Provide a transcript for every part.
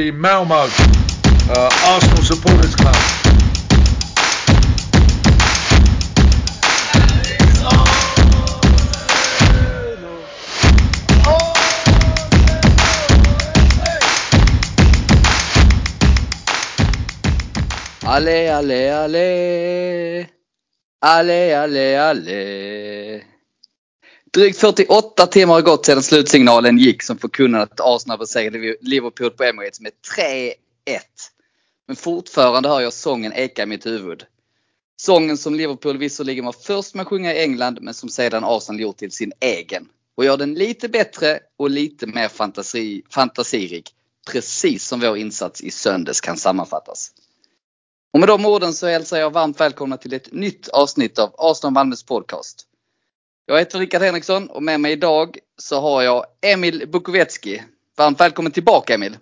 the Malmo uh, Arsenal Supporters Club. Ale, ale, ale. Ale, ale, ale. Drygt 48 timmar har gått sedan slutsignalen gick som förkunnade att Arsenal besegrade Liverpool på Emirates med 3-1. Men fortfarande hör jag sången eka i mitt huvud. Sången som Liverpool visserligen var först med att sjunga i England men som sedan Arsenal gjort till sin egen. Och gör den lite bättre och lite mer fantasi, fantasirik. Precis som vår insats i söndags kan sammanfattas. Och med de orden så hälsar jag varmt välkomna till ett nytt avsnitt av Arsenal Malmös podcast. Jag heter Rickard Henriksson och med mig idag så har jag Emil Bukovetski. Varmt välkommen tillbaka Emil!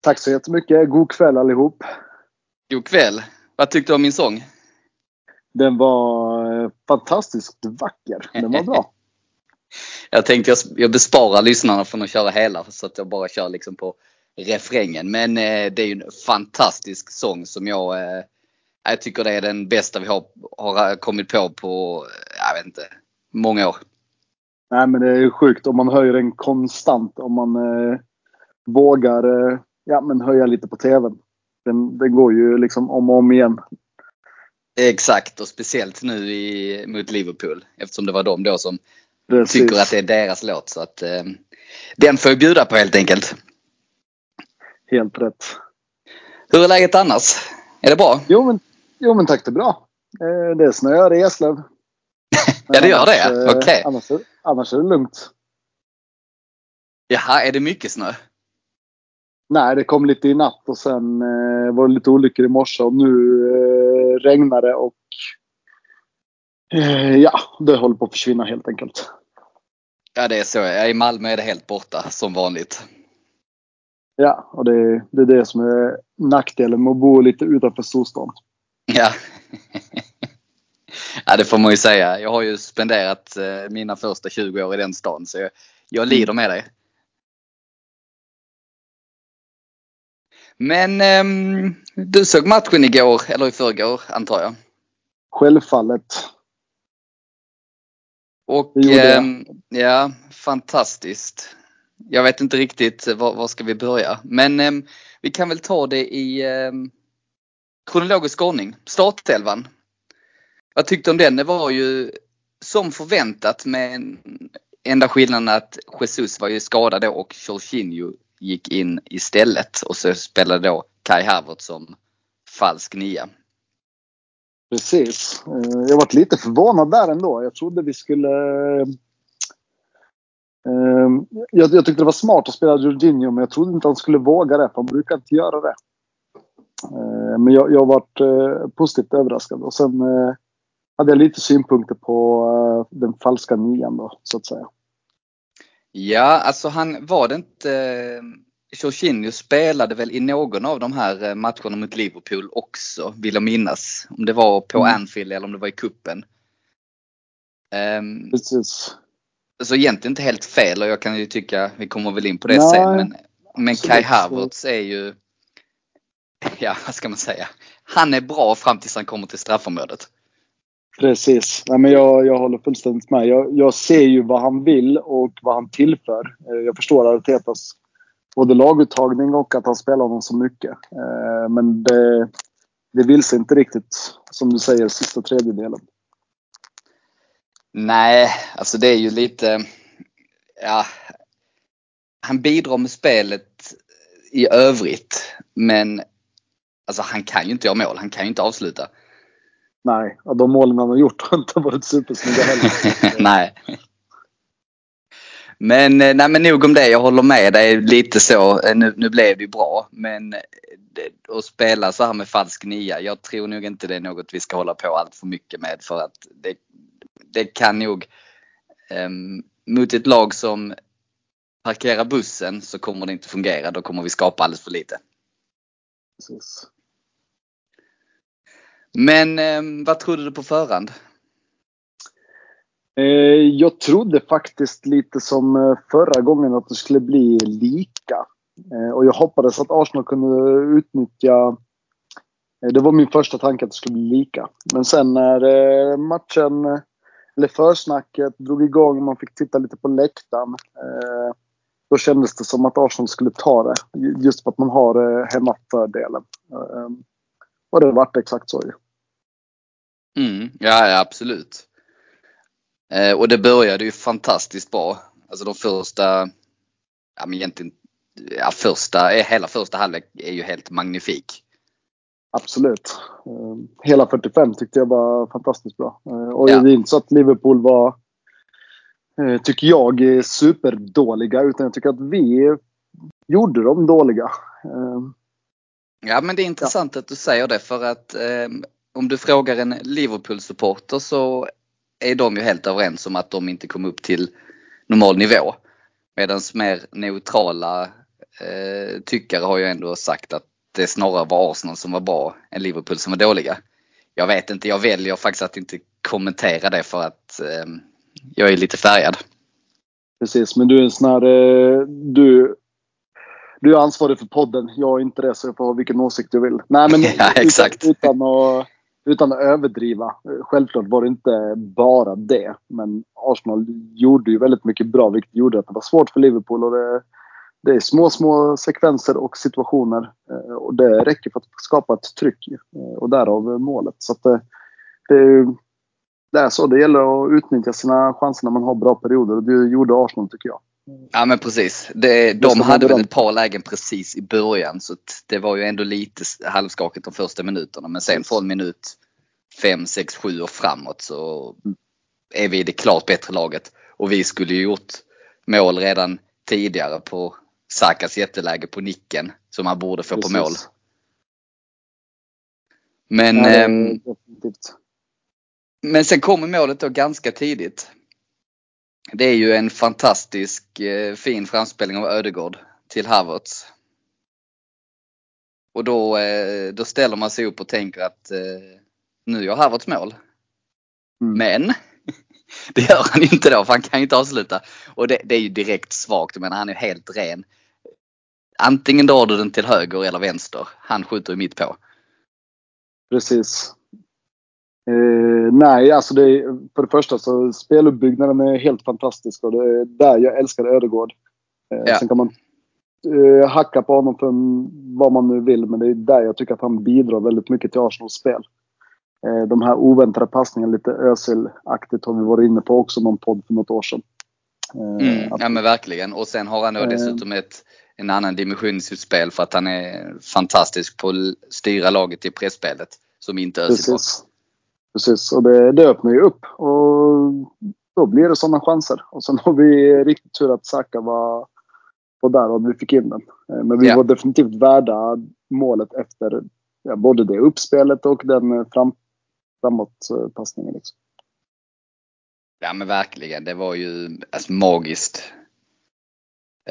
Tack så jättemycket. God kväll allihop. God kväll! Vad tyckte du om min sång? Den var eh, fantastiskt vacker. Den var bra. jag tänkte jag besparar lyssnarna från att köra hela så att jag bara kör liksom på refrängen. Men eh, det är ju en fantastisk sång som jag, eh, jag tycker det är den bästa vi har, har kommit på på, jag vet inte, många år. Nej men det är sjukt om man höjer den konstant. Om man eh, vågar eh, ja, men höja lite på TVn. Den, den går ju liksom om och om igen. Exakt och speciellt nu i, mot Liverpool eftersom det var de då som Precis. tycker att det är deras låt. Så att, eh, den får jag bjuda på helt enkelt. Helt rätt. Hur är läget annars? Är det bra? Jo men, jo, men tack det är bra. Eh, det snöar i Eslöv. Ja det gör det? Eh, Okej. Okay. Annars, annars är det lugnt. Jaha, är det mycket snö? Nej, det kom lite i natt och sen eh, var det lite olyckor i morse och nu eh, regnar det och eh, ja, det håller på att försvinna helt enkelt. Ja, det är så. I Malmö är det helt borta som vanligt. Ja, och det, det är det som är nackdelen med att bo lite utanför storstan. Ja. ja, det får man ju säga. Jag har ju spenderat eh, mina första 20 år i den stan så jag, jag lider med dig. Men eh, du såg matchen igår, eller i förrgår antar jag? Självfallet. Och eh, ja, fantastiskt. Jag vet inte riktigt var, var ska vi börja. Men eh, vi kan väl ta det i eh, kronologisk ordning. Startelvan. Vad tyckte om den? Det var ju som förväntat med enda skillnaden att Jesus var ju skadad då och Jorginho gick in istället och så spelade då Kai Havertz som falsk nia. Precis. Eh, jag varit lite förvånad där ändå. Jag trodde vi skulle... Eh, jag, jag tyckte det var smart att spela Jorginho men jag trodde inte han skulle våga det han brukar inte göra det. Eh, men jag, jag varit positivt överraskad och sen hade jag lite synpunkter på den falska nian då så att säga. Ja, alltså han var det inte Jorginho spelade väl i någon av de här eh, matcherna mot Liverpool också, vill jag minnas. Om det var på mm. Anfield eller om det var i kuppen. Um, Precis. Så egentligen inte helt fel och jag kan ju tycka, vi kommer väl in på det Nej, sen, men, men Kai Havertz är ju, ja vad ska man säga, han är bra fram tills han kommer till straffområdet. Precis. Nej, men jag, jag håller fullständigt med. Jag, jag ser ju vad han vill och vad han tillför. Eh, jag förstår Artetas både laguttagning och att han spelar honom så mycket. Eh, men det, det vill sig inte riktigt, som du säger, sista tredjedelen. Nej, alltså det är ju lite... Ja, han bidrar med spelet i övrigt. Men alltså, han kan ju inte göra mål. Han kan ju inte avsluta. Nej, och de målen han har gjort har inte varit supersnygga heller. Nej. Men, eh, nej, men nog om det, jag håller med dig lite så. Eh, nu, nu blev det ju bra. Men eh, att spela så här med falsk nia, jag tror nog inte det är något vi ska hålla på allt för mycket med för att det, det kan nog um, mot ett lag som parkerar bussen så kommer det inte fungera. Då kommer vi skapa alldeles för lite. Precis. Men eh, vad trodde du på förhand? Eh, jag trodde faktiskt lite som eh, förra gången att det skulle bli lika. Eh, och jag hoppades att Arsenal kunde utnyttja eh, det var min första tanke att det skulle bli lika. Men sen när eh, matchen, eh, eller försnacket drog igång, och man fick titta lite på läktaren. Eh, då kändes det som att Arsenal skulle ta det. Just för att man har hemmafördelen. Ehm, och det vart exakt så ju. Mm, ja, absolut. Och det började ju fantastiskt bra. Alltså de första, ja men egentligen, ja första, hela första halvlek är ju helt magnifik. Absolut. Ehm, hela 45 tyckte jag var fantastiskt bra. Ehm, och ja. det är inte så att Liverpool var, eh, tycker jag, superdåliga. Utan jag tycker att vi gjorde dem dåliga. Ehm, ja men det är intressant ja. att du säger det för att eh, om du frågar en Liverpool-supporter så är de ju helt överens om att de inte kom upp till normal nivå. Medan mer neutrala eh, tyckare har ju ändå sagt att det snarare var Arsenal som var bra än Liverpool som var dåliga. Jag vet inte, jag väljer faktiskt att inte kommentera det för att eh, jag är lite färgad. Precis, men du är en sån här, eh, du, du är ansvarig för podden. Jag är inte det så jag får ha vilken åsikt du vill. Nej men ja, exakt. Utan, utan att utan att överdriva. Självklart var det inte bara det. Men Arsenal gjorde ju väldigt mycket bra vilket gjorde att det var svårt för Liverpool. Och det, det är små, små sekvenser och situationer. Eh, och det räcker för att skapa ett tryck. Eh, och därav målet. Så att eh, det, det, det är så. Det gäller att utnyttja sina chanser när man har bra perioder. Och det gjorde Arsenal tycker jag. Ja men precis. Det, de hade väl ett par lägen precis i början så det var ju ändå lite halvskakigt de första minuterna. Men sen från minut 5, 6, 7 och framåt så är vi det klart bättre laget. Och vi skulle ju gjort mål redan tidigare på Sakas jätteläge på nicken som han borde få precis. på mål. Men, ja, eh, men sen kommer målet då ganska tidigt. Det är ju en fantastisk eh, fin framspelning av Ödegård till Havertz. Och då, eh, då ställer man sig upp och tänker att eh, nu gör Havertz mål. Mm. Men det gör han inte då för han kan ju inte avsluta. Och det, det är ju direkt svagt. Men han är helt ren. Antingen drar du den till höger eller vänster. Han skjuter ju mitt på. Precis. Eh, nej, alltså det för det första så speluppbyggnaden är helt fantastisk och det är där jag älskar Ödegård. Eh, ja. Sen kan man eh, hacka på honom för vad man nu vill men det är där jag tycker att han bidrar väldigt mycket till Arsenals spel. Eh, de här oväntade passningarna, lite Özil-aktigt har vi varit inne på också någon podd för något år sedan. Eh, mm, ja men verkligen och sen har han då dessutom ett, en annan dimension i sitt spel för att han är fantastisk på att styra laget i pressspelet som inte Özil var. Precis, och det, det öppnar ju upp. Och då blir det sådana chanser. Och sen har vi riktigt tur att Saka var, var där och vi fick in den. Eh, men vi yeah. var definitivt värda målet efter ja, både det uppspelet och den fram, framåtpassningen. Liksom. Ja men verkligen, det var ju alltså, magiskt.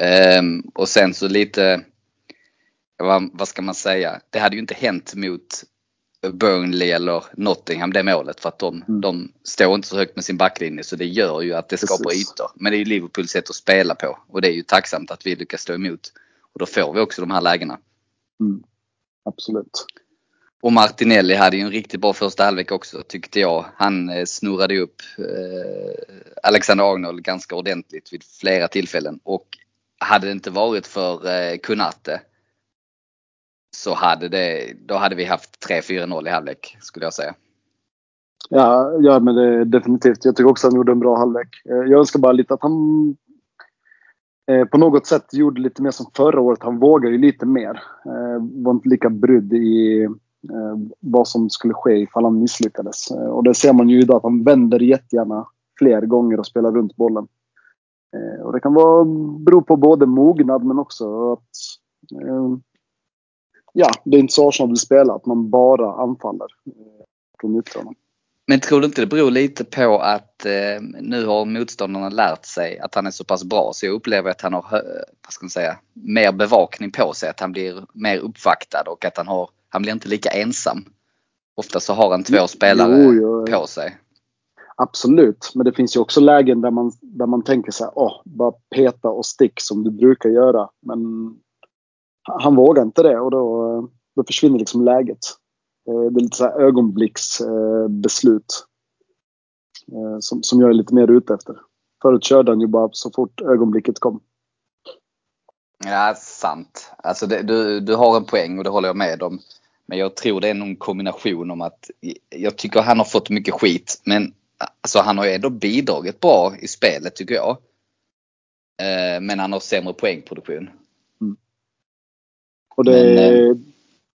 Ehm, och sen så lite, vad, vad ska man säga, det hade ju inte hänt mot Burnley eller Nottingham det målet för att de, mm. de står inte så högt med sin backlinje så det gör ju att det skapar Precis. ytor. Men det är ju Liverpools sätt att spela på och det är ju tacksamt att vi lyckas stå emot. Och då får vi också de här lägena. Mm. Absolut. Och Martinelli hade ju en riktigt bra första halvlek också tyckte jag. Han eh, snurrade upp eh, Alexander Arnold ganska ordentligt vid flera tillfällen. Och hade det inte varit för eh, Kunate så hade det, då hade vi haft 3-4-0 i halvlek skulle jag säga. Ja, ja men det, definitivt. Jag tycker också att han gjorde en bra halvlek. Eh, jag önskar bara lite att han eh, på något sätt gjorde lite mer som förra året. Han vågade ju lite mer. Eh, var inte lika brydd i Eh, vad som skulle ske ifall han misslyckades. Och det ser man ju idag att han vänder jättegärna fler gånger och spelar runt bollen. Och det kan vara, bero på både mognad men också att ja, det är inte så Arsenal vill spela, att man bara anfaller från yttrarna. Men tror du inte det beror lite på att eh, nu har motståndarna lärt sig att han är så pass bra så jag upplever att han har, vad ska man säga, mer bevakning på sig. Att han blir mer uppvaktad och att han har han blir inte lika ensam. Ofta så har han två spelare jo, jo. på sig. Absolut, men det finns ju också lägen där man, där man tänker så här, åh, bara peta och stick som du brukar göra. Men han vågar inte det och då, då försvinner liksom läget. Eh, det är lite så här ögonblicksbeslut. Eh, som, som jag är lite mer ute efter. Förut körde han ju bara så fort ögonblicket kom. Ja, sant. Alltså det, du, du har en poäng och det håller jag med om. Men jag tror det är någon kombination om att jag tycker han har fått mycket skit. Men alltså han har ju ändå bidragit bra i spelet tycker jag. Eh, men han har sämre poängproduktion. Och det, men, eh,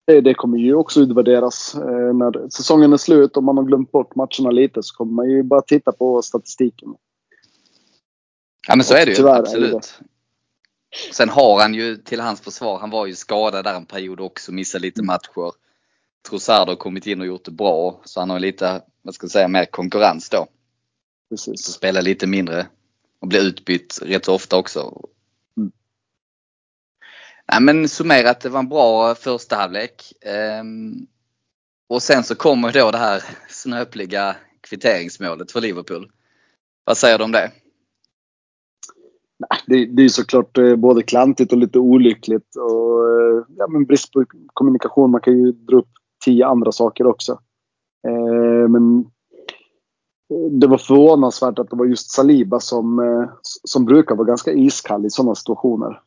det, det, kommer ju också utvärderas eh, när säsongen är slut. Om man har glömt bort matcherna lite så kommer man ju bara titta på statistiken. Ja men så är det ju. Absolut. Sen har han ju till hans försvar, han var ju skadad där en period också, missade lite mm. matcher. Trossard har kommit in och gjort det bra så han har lite, vad ska jag säga, mer konkurrens då. Precis. Spela lite mindre och bli utbytt rätt ofta också. Nej men summerat, det var en bra första halvlek. Ehm, och sen så kommer då det här snöpliga kvitteringsmålet för Liverpool. Vad säger du om det? det, det är såklart eh, både klantigt och lite olyckligt. Och, eh, ja, men brist på kommunikation. Man kan ju dra upp tio andra saker också. Eh, men det var förvånansvärt att det var just Saliba som, som brukar vara ganska iskall i sådana situationer.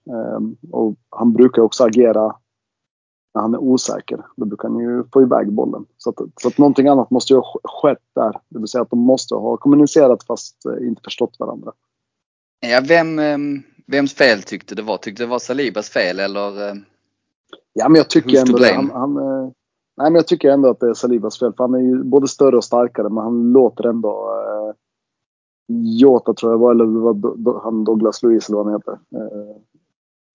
Och han brukar också agera när han är osäker. Då brukar han ju få iväg bollen. Så att, så att någonting annat måste ju ha skett där. Det vill säga att de måste ha kommunicerat fast inte förstått varandra. Ja, vem, ehm, vems fel tyckte det var? Tyckte det var Salibas fel eller? Ehm, ja, men jag tycker ändå det. Han, han, eh, nej, men jag tycker ändå att det är Salibas fel. För han är ju både större och starkare men han låter ändå eh, Jota tror jag var, eller var han Douglas Luiz eller vad han heter. Eh,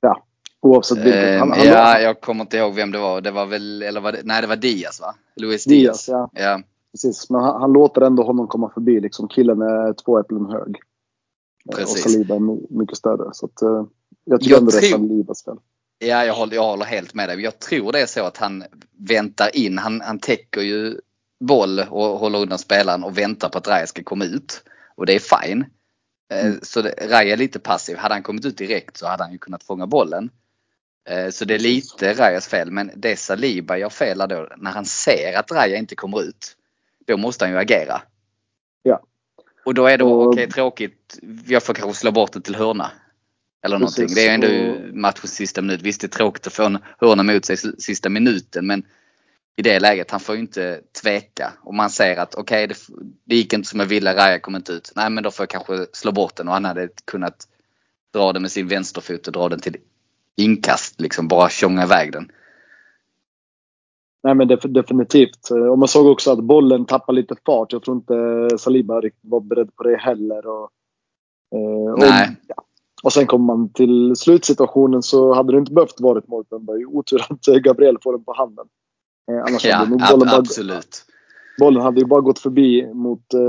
ja, oavsett vilket. Han, han, ja, jag kommer inte ihåg vem det var. Det var väl, eller var det, nej det var Diaz va? Luis Diaz. Diaz ja. ja. Precis, men han, han, låter ändå honom komma förbi liksom. Killen är två äpplen hög. Precis. Och Saliba är mycket större. Så att, eh, jag tycker jag ändå tror... det är Salibas fel. Ja, jag håller, jag håller helt med dig. Jag tror det är så att han väntar in. Han, han täcker ju boll och håller undan spelaren och väntar på att Raja ska komma ut. Och det är fine. Eh, mm. Så Raja är lite passiv. Hade han kommit ut direkt så hade han ju kunnat fånga bollen. Eh, så det är lite Rajas fel. Men det Saliba gör fel då, när han ser att Raja inte kommer ut. Då måste han ju agera. Ja. Och då är det okej okay, tråkigt. Jag får kanske slå bort det till hörna. Eller Precis, någonting. Det är ändå och... matchens sista minut. Visst det är tråkigt att få en hörna mot sig sista minuten men i det läget, han får ju inte tveka. Och man ser att okej, okay, det, det gick inte som jag ville, Raja kom inte ut. Nej men då får jag kanske slå bort den och han hade kunnat dra den med sin vänsterfot och dra den till inkast. Liksom bara tjonga iväg den. Nej men definitivt. Och man såg också att bollen tappade lite fart. Jag tror inte Saliba var beredd på det heller. Och, eh, och, Nej. Ja. Och sen kommer man till slutsituationen så hade det inte behövt vara ett mål. Det var ju otur att Gabriel får den på handen. Eh, annars ja, hade bollen ab absolut. Bara, bollen hade ju bara gått förbi mot, eh,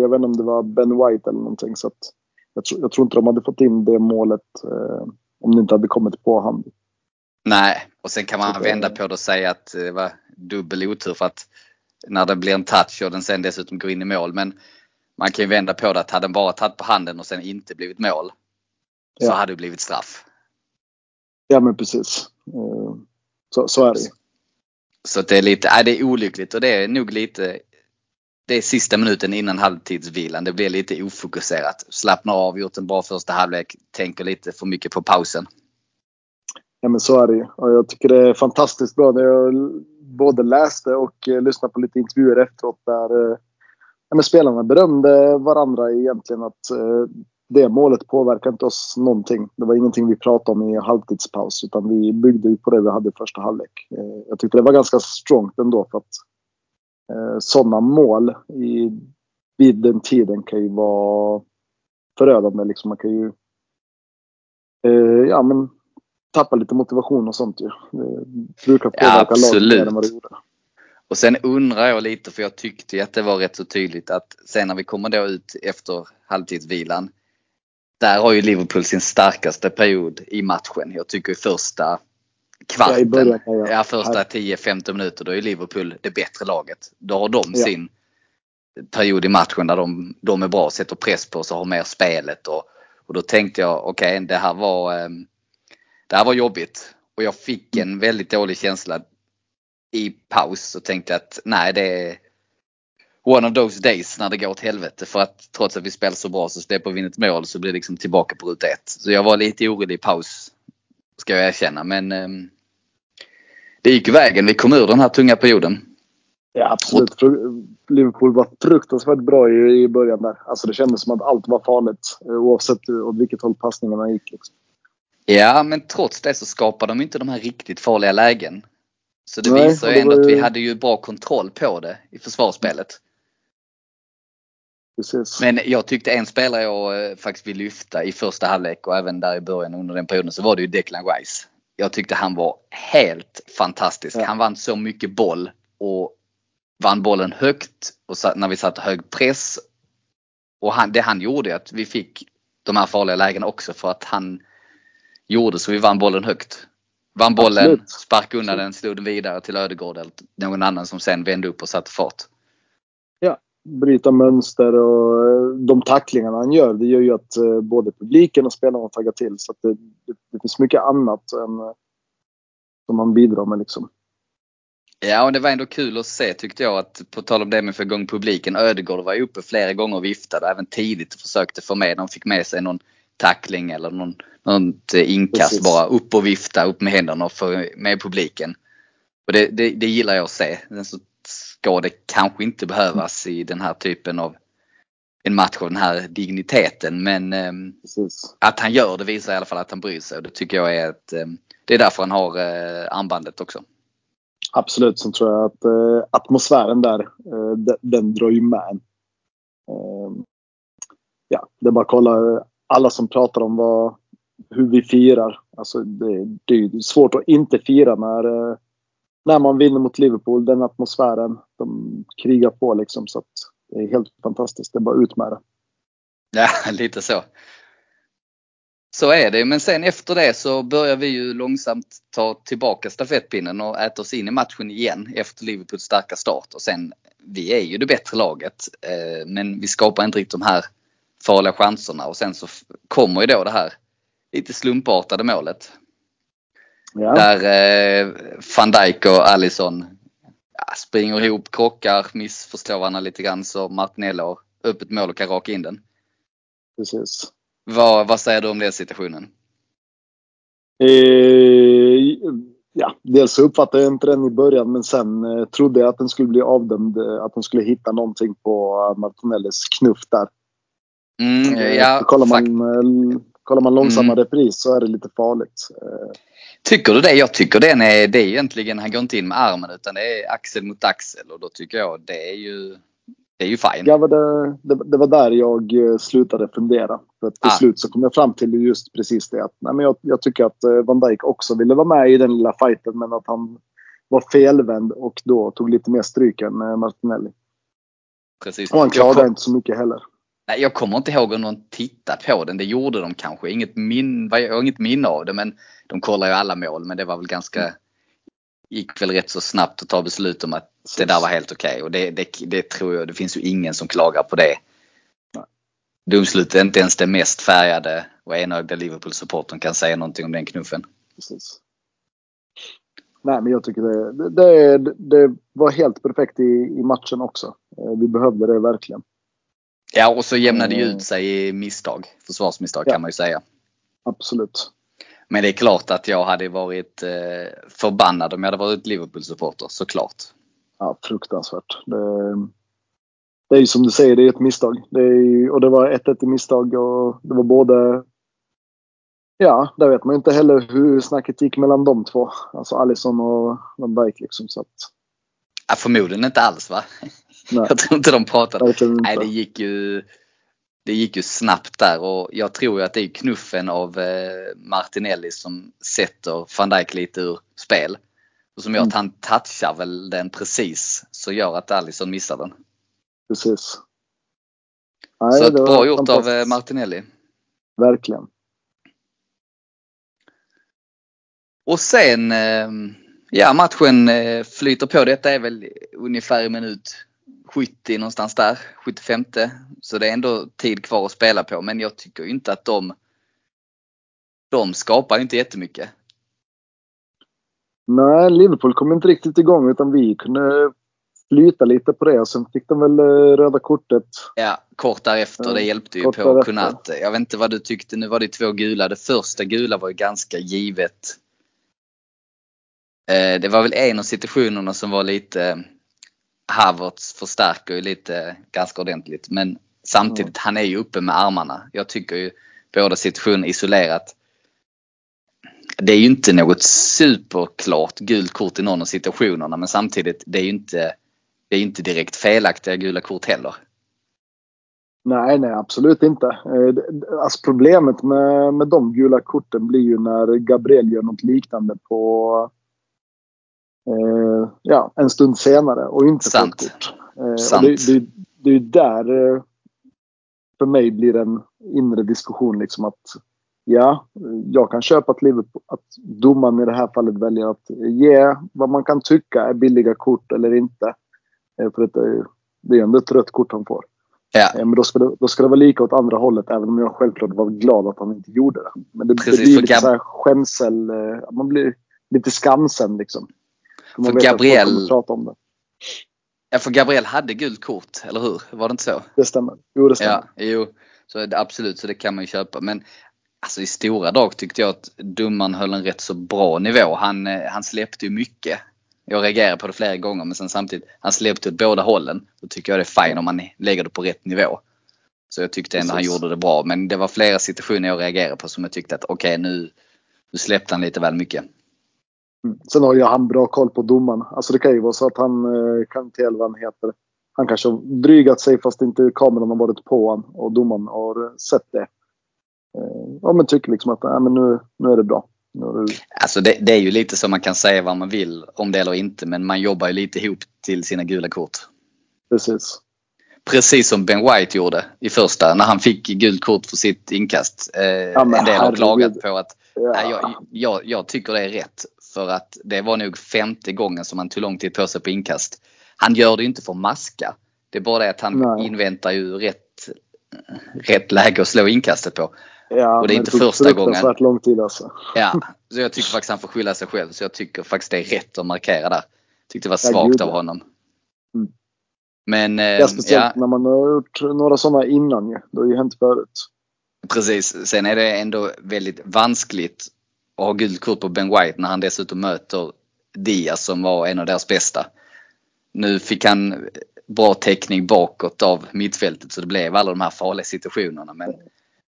jag vet inte om det var Ben White eller någonting. Så jag, tro, jag tror inte de hade fått in det målet om det inte hade kommit på hand. Nej, och sen kan man vända på det och säga att det var dubbel otur för att när det blir en touch och den sen dessutom går in i mål. Men man kan ju vända på det att hade den bara tagit på handen och sen inte blivit mål så hade det blivit straff. Ja men precis. Eh, så, så är det Så det är lite, nej, det är olyckligt och det är nog lite det är sista minuten innan halvtidsvilan. Det blir lite ofokuserat. Slappnar av, gjort en bra första halvlek, tänker lite för mycket på pausen. Ja men så är det ju. Och jag tycker det är fantastiskt bra. När jag både läste och eh, lyssnade på lite intervjuer efteråt där eh, ja, men spelarna berömde varandra egentligen att det målet påverkar inte oss någonting. Det var ingenting vi pratade om i halvtidspaus utan vi byggde på det vi hade i första halvlek. Jag tyckte det var ganska strongt ändå för att sådana mål i, vid den tiden kan ju vara förödande. Liksom man kan ju ja, men tappar lite motivation och sånt ju. Det brukar påverka ja, laget mer än vad det gjorde. Och sen undrar jag lite, för jag tyckte att det var rätt så tydligt att sen när vi kommer då ut efter halvtidsvilan. Där har ju Liverpool sin starkaste period i matchen. Jag tycker i första kvarten, ja, början, ja. ja första 10-15 minuter, då är Liverpool det bättre laget. Då har de ja. sin period i matchen där de, de är bra, sätter press på oss och har mer spelet. Och, och då tänkte jag, okej okay, det här var um, det här var jobbigt. Och jag fick en väldigt dålig känsla i paus och tänkte att nej det är one of those days när det går åt helvete. För att trots att vi spelar så bra så släpper vi in ett mål så blir det liksom tillbaka på ruta ett. Så jag var lite orolig i paus. Ska jag erkänna men eh, det gick vägen. Vi kom ur den här tunga perioden. Ja, absolut. Liverpool var fruktansvärt bra i, i början där. Alltså det kändes som att allt var farligt eh, oavsett åt vilket håll passningarna gick. Liksom. Ja, men trots det så skapade de inte de här riktigt farliga lägen. Så det Nej, visar ju ändå att vi hade ju bra kontroll på det i försvarsspelet. Precis. Men jag tyckte en spelare jag eh, faktiskt vill lyfta i första halvlek och även där i början under den perioden så var det ju Declan Rice. Jag tyckte han var helt fantastisk. Ja. Han vann så mycket boll och vann bollen högt och när vi satte hög press. Och han, det han gjorde att vi fick de här farliga lägena också för att han gjorde så vi vann bollen högt. Vann bollen, sparkade undan den, slog den vidare till Ödegård eller någon annan som sen vände upp och satte fart. Bryta mönster och eh, de tacklingarna han gör det gör ju att eh, både publiken och spelarna taggar till. Så det, det, det, finns mycket annat än, eh, som han bidrar med liksom. Ja, och det var ändå kul att se tyckte jag att på tal om det med att få igång publiken. Ödegård var ju uppe flera gånger och viftade även tidigt och försökte få med. De fick med sig någon tackling eller någon, något inkast Precis. bara. Upp och vifta, upp med händerna och få med publiken. Och det, det, det gillar jag att se. Sen så ska det kanske inte behövas i den här typen av en match av den här digniteten. Men eh, att han gör det visar i alla fall att han bryr sig och det tycker jag är att eh, det är därför han har eh, armbandet också. Absolut, sen tror jag att eh, atmosfären där, eh, den, den, drar ju med eh, Ja, det är bara att kolla alla som pratar om vad, hur vi firar. Alltså det, det är svårt att inte fira när, när man vinner mot Liverpool. Den atmosfären, de krigar på liksom. Så att det är helt fantastiskt. Det är bara ut med det. Ja, lite så. Så är det, men sen efter det så börjar vi ju långsamt ta tillbaka stafettpinnen och äta oss in i matchen igen efter Liverpools starka start. Och sen, vi är ju det bättre laget, eh, men vi skapar inte riktigt de här farliga chanserna och sen så kommer ju då det här lite slumpartade målet. Ja. Där eh, van Dijk och Allison ja, springer ihop, krockar, missförstår varandra lite grann så Martinelli har öppet mål och kan raka in den. Precis. Vad, vad säger du om den situationen? Eh, ja, dels så uppfattade jag inte den i början men sen eh, trodde jag att den skulle bli avdömd. Eh, att de skulle hitta någonting på Martinellis knuff där. Mm, eh, ja, kollar, man, eh, kollar man långsamma mm. repris så är det lite farligt. Tycker du det? Jag tycker den är, det är egentligen, han går inte in med armen utan det är axel mot axel och då tycker jag det är ju det är ju fine. Ja, det, det, det, var där jag eh, slutade fundera. För till ah. slut så kom jag fram till just precis det. Att, nej, men jag, jag, tycker att eh, Van Dijk också ville vara med i den lilla fighten men att han var felvänd och då tog lite mer stryk än eh, Martinelli. Precis. Och han klagade inte så mycket heller. Nej, jag kommer inte ihåg om någon tittade på den. Det gjorde de kanske. Inget min, jag har inget minne av det men de kollar ju alla mål men det var väl ganska mm gick väl rätt så snabbt att ta beslut om att det där var helt okej. Okay. Och det, det, det, tror jag, det finns ju ingen som klagar på det. Domslutet är inte ens det mest färgade och enögda Liverpool-supporten kan säga någonting om den knuffen. Precis. Nej, men jag tycker det, det, det, var helt perfekt i, i matchen också. Eh, vi behövde det verkligen. Ja, och så jämnade det ut sig i misstag. Försvarsmisstag ja. kan man ju säga. Absolut. Men det är klart att jag hade varit eh, förbannad om jag hade varit Liverpool-supporter, såklart. Ja, fruktansvärt. Det, det är ju som du säger, det är ett misstag. Det är, och det var ett 1 misstag och det var både... Ja, där vet man inte heller hur snacket gick mellan de två. Alltså Alisson och Van Dijk liksom. Så att... ja, förmodligen inte alls va? Nej. Jag tror inte de pratade. Nej, det gick ju det gick ju snabbt där och jag tror ju att det är knuffen av eh, Martinelli som sätter van Dijk lite ur spel. Och som gör att mm. han touchar väl den precis så gör att Alisson missar den. Precis. Nej, så bra gjort av eh, Martinelli. Verkligen. Och sen, eh, ja matchen flyter på. Detta är väl ungefär en minut 70 någonstans där, 75. Så det är ändå tid kvar att spela på men jag tycker inte att de de skapar inte jättemycket. Nej, Liverpool kom inte riktigt igång utan vi kunde flyta lite på det. Sen fick de väl eh, röda kortet. Ja, kort därefter. Det hjälpte ju kort på därefter. Kunat. Jag vet inte vad du tyckte. Nu var det två gula. Det första gula var ju ganska givet. Eh, Det var väl en av situationerna som var lite Havertz förstärker ju lite ganska ordentligt. Men samtidigt, han är ju uppe med armarna. Jag tycker ju båda situationer isolerat. Det är ju inte något superklart gult kort i någon av situationerna men samtidigt, det är ju inte, det är inte direkt felaktiga gula kort heller. Nej, nej absolut inte. Eh, Alltså problemet med, med de gula korten blir ju när Gabriel gör något liknande på eh, ja, en stund senare och inte Sant. kort. Eh, Sant. det, det, det är där eh, för mig blir en inre diskussion liksom att ja, jag kan köpa att, Liverpool, att domaren i det här fallet väljer att ge vad man kan tycka är billiga kort eller inte. Eh, För det, är- det är ju ändå ett rött kort han får. Ja, Eh, Men då ska, det, då ska det vara lika åt andra hållet även om jag självklart var glad att han inte gjorde det. Men det, Precis, det blir lite Gab- så här skämsel. eh, Man blir lite skamsen liksom. För För Gabriel-. Ja, för Gabriel hade gult kort, eller hur? Var det inte så? Det stämmer. Jo, det stämmer. Ja, jo. Så absolut, så det kan man ju köpa. Men alltså i stora drag tyckte jag att domaren höll en rätt så bra nivå. Han, eh, han släppte ju mycket. Jag reagerade på det flera gånger men sen samtidigt, han släppte åt båda hållen. Då tycker jag det är fine om man lägger det på rätt nivå. Så jag tyckte ändå Precis. han gjorde det bra. Men det var flera situationer jag reagerade på som jag tyckte att okej nu, nu släppte han lite väl mycket. Sen har ju han bra koll på domaren. Alltså det kan ju vara så att han eh, kan inte vad han heter. Han kanske har drygat sig fast inte kameran har varit på honom och domaren har sett det. Eh, Ja men tycker liksom att nej, men nu, nu är det bra. Alltså det, det är ju lite så man kan säga vad man vill om det eller inte men man jobbar ju lite ihop till sina gula kort. precis. Precis som Ben White gjorde i första när han fick gult kort för sitt inkast. Eh, men en del har klagat på att Ja. nej, jag, jag, jag tycker det är rätt. För att det var nog femte gången som han tog lång tid på sig på inkast. Han gör det ju inte för maska. Det är bara det att han Nej. inväntar ju rätt, rätt läge att slå inkastet på. Ja, Och det är inte tog första gången. lång tid alltså. Ja, så jag tycker faktiskt han får skylla sig själv. Så jag tycker faktiskt det är rätt att markera där. Tyckte det var svagt av honom. Mm. Men eh, Ja, speciellt ja, när man har gjort några sådana innan ju. Det har ju hänt förut. precis. Sen är det ändå väldigt vanskligt att ha gult kort på Ben White när han dessutom möter Diaz som var en av deras bästa. Nu fick han bra täckning bakåt av mittfältet så det blev alla de här farliga situationerna. Men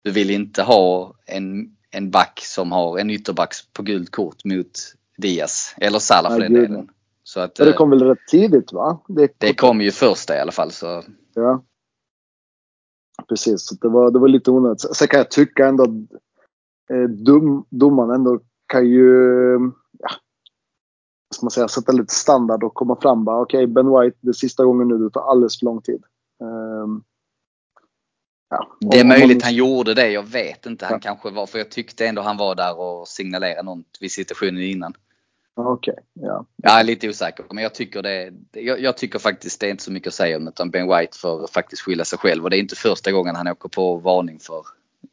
du vill inte ha en, en back som har en ytterback på gult kort mot Diaz. Eller Salah för Nej, den gud, delen. Så att, det eh, kom väl rätt tidigt va? Det, det kom ju första i alla fall. Så Ja. Precis, så det var, det var lite onödigt. Sen kan jag tycka ändå att dom, domaren ändå kan ju ja, ska man säga, sätta lite standard och komma fram. bara, Okej, Ben White, det är sista gången nu. Det tar alldeles för lång tid. Ehm, ja, Det är om- om möjligt man- han gjorde det, jag vet inte. Han Ja. kanske var, för jag tyckte ändå han var där och signalerade något vid situationen innan. Okej, ja. Jag är lite osäker, men jag tycker, det, jag, jag tycker faktiskt det är inte så mycket att säga om utan Ben White får faktiskt skylla sig själv. Och det är inte första gången han åker på varning för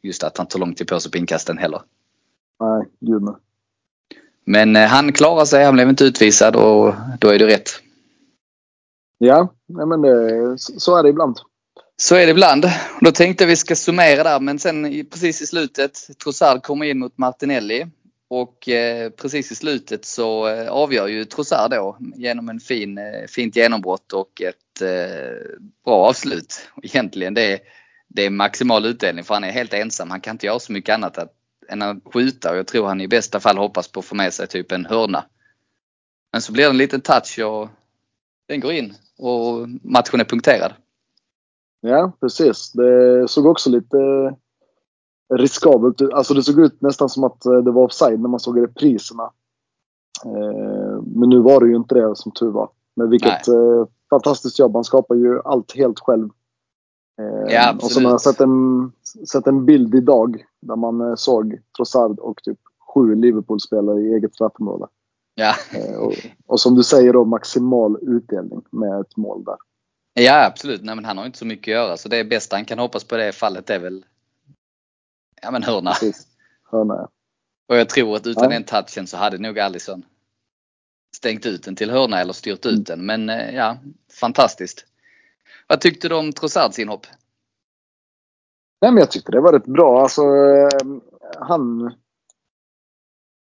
just att han tar lång tid på sig på inkasten heller. Nej, gud nej. Men eh, han klarar sig, han blev inte utvisad och då är det rätt. Ja, nej, men det, så är det ibland. Så är det ibland. Då tänkte jag vi ska summera där men sen precis i slutet, Trossard kommer in mot Martinelli. Och eh, precis i slutet så eh, avgör ju Trossard då genom en fin, eh, fint genombrott och ett eh, bra avslut. Egentligen det det är maximal utdelning för han är helt ensam. Han kan inte göra så mycket annat att, än att skjuta och jag tror han i bästa fall hoppas på att få med sig typ en hörna. Men så blir det en liten touch och den går in och matchen är punkterad. Ja, precis. Det såg också lite riskabelt ut. Alltså det såg ut nästan som att eh, det var offside när man såg repriserna. Eh, Men nu var det ju inte det som tur var. Men vilket eh, fantastiskt jobb. Han skapar ju allt helt själv. Eh, Ja, och så har jag absolut. sett en, sett en bild idag där man eh, såg Trossard och typ sju Liverpool-spelare i eget straffområde. Ja. Eh, Och, och som du säger då maximal utdelning med ett mål där. Ja absolut, Nej, men han har inte så mycket att göra så det bästa han kan hoppas på det fallet är väl Ja men hörna. Precis. Hörna, ja. Och jag tror att utan Ja. den touchen så hade nog Alisson stängt ut den till hörna eller styrt ut den. Men ja, fantastiskt. Vad tyckte du om Trossards inhopp? Nej, men jag tyckte det var rätt bra. Alltså, eh, han,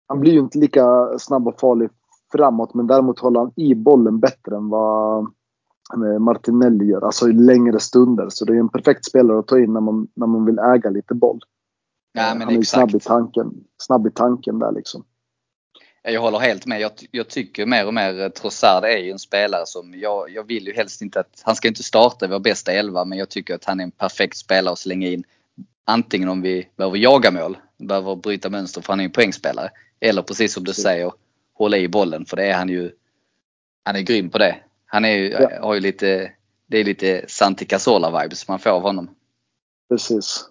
han blir ju inte lika snabb och farlig framåt, men däremot håller han i bollen bättre än vad eh, Martinelli gör. Alltså i längre stunder. Så det är en perfekt spelare att ta in när man, när man vill äga lite boll. Ja, men han är exakt. snabb i tanken. Snabb i tanken där liksom. Jag håller helt med. Jag, jag tycker mer och mer eh, Trossard är ju en spelare som jag, jag vill ju helst inte att, han ska inte starta i vår bästa elva men jag tycker att han är en perfekt spelare att slänga in. Antingen om vi behöver jaga mål, behöver bryta mönster för han är en poängspelare. Eller precis som du säger, hålla i bollen för det är han ju. Han är grym på det. Han är ju, Ja. har ju lite, det är lite Santi Cazorla vibes man får av honom. Precis.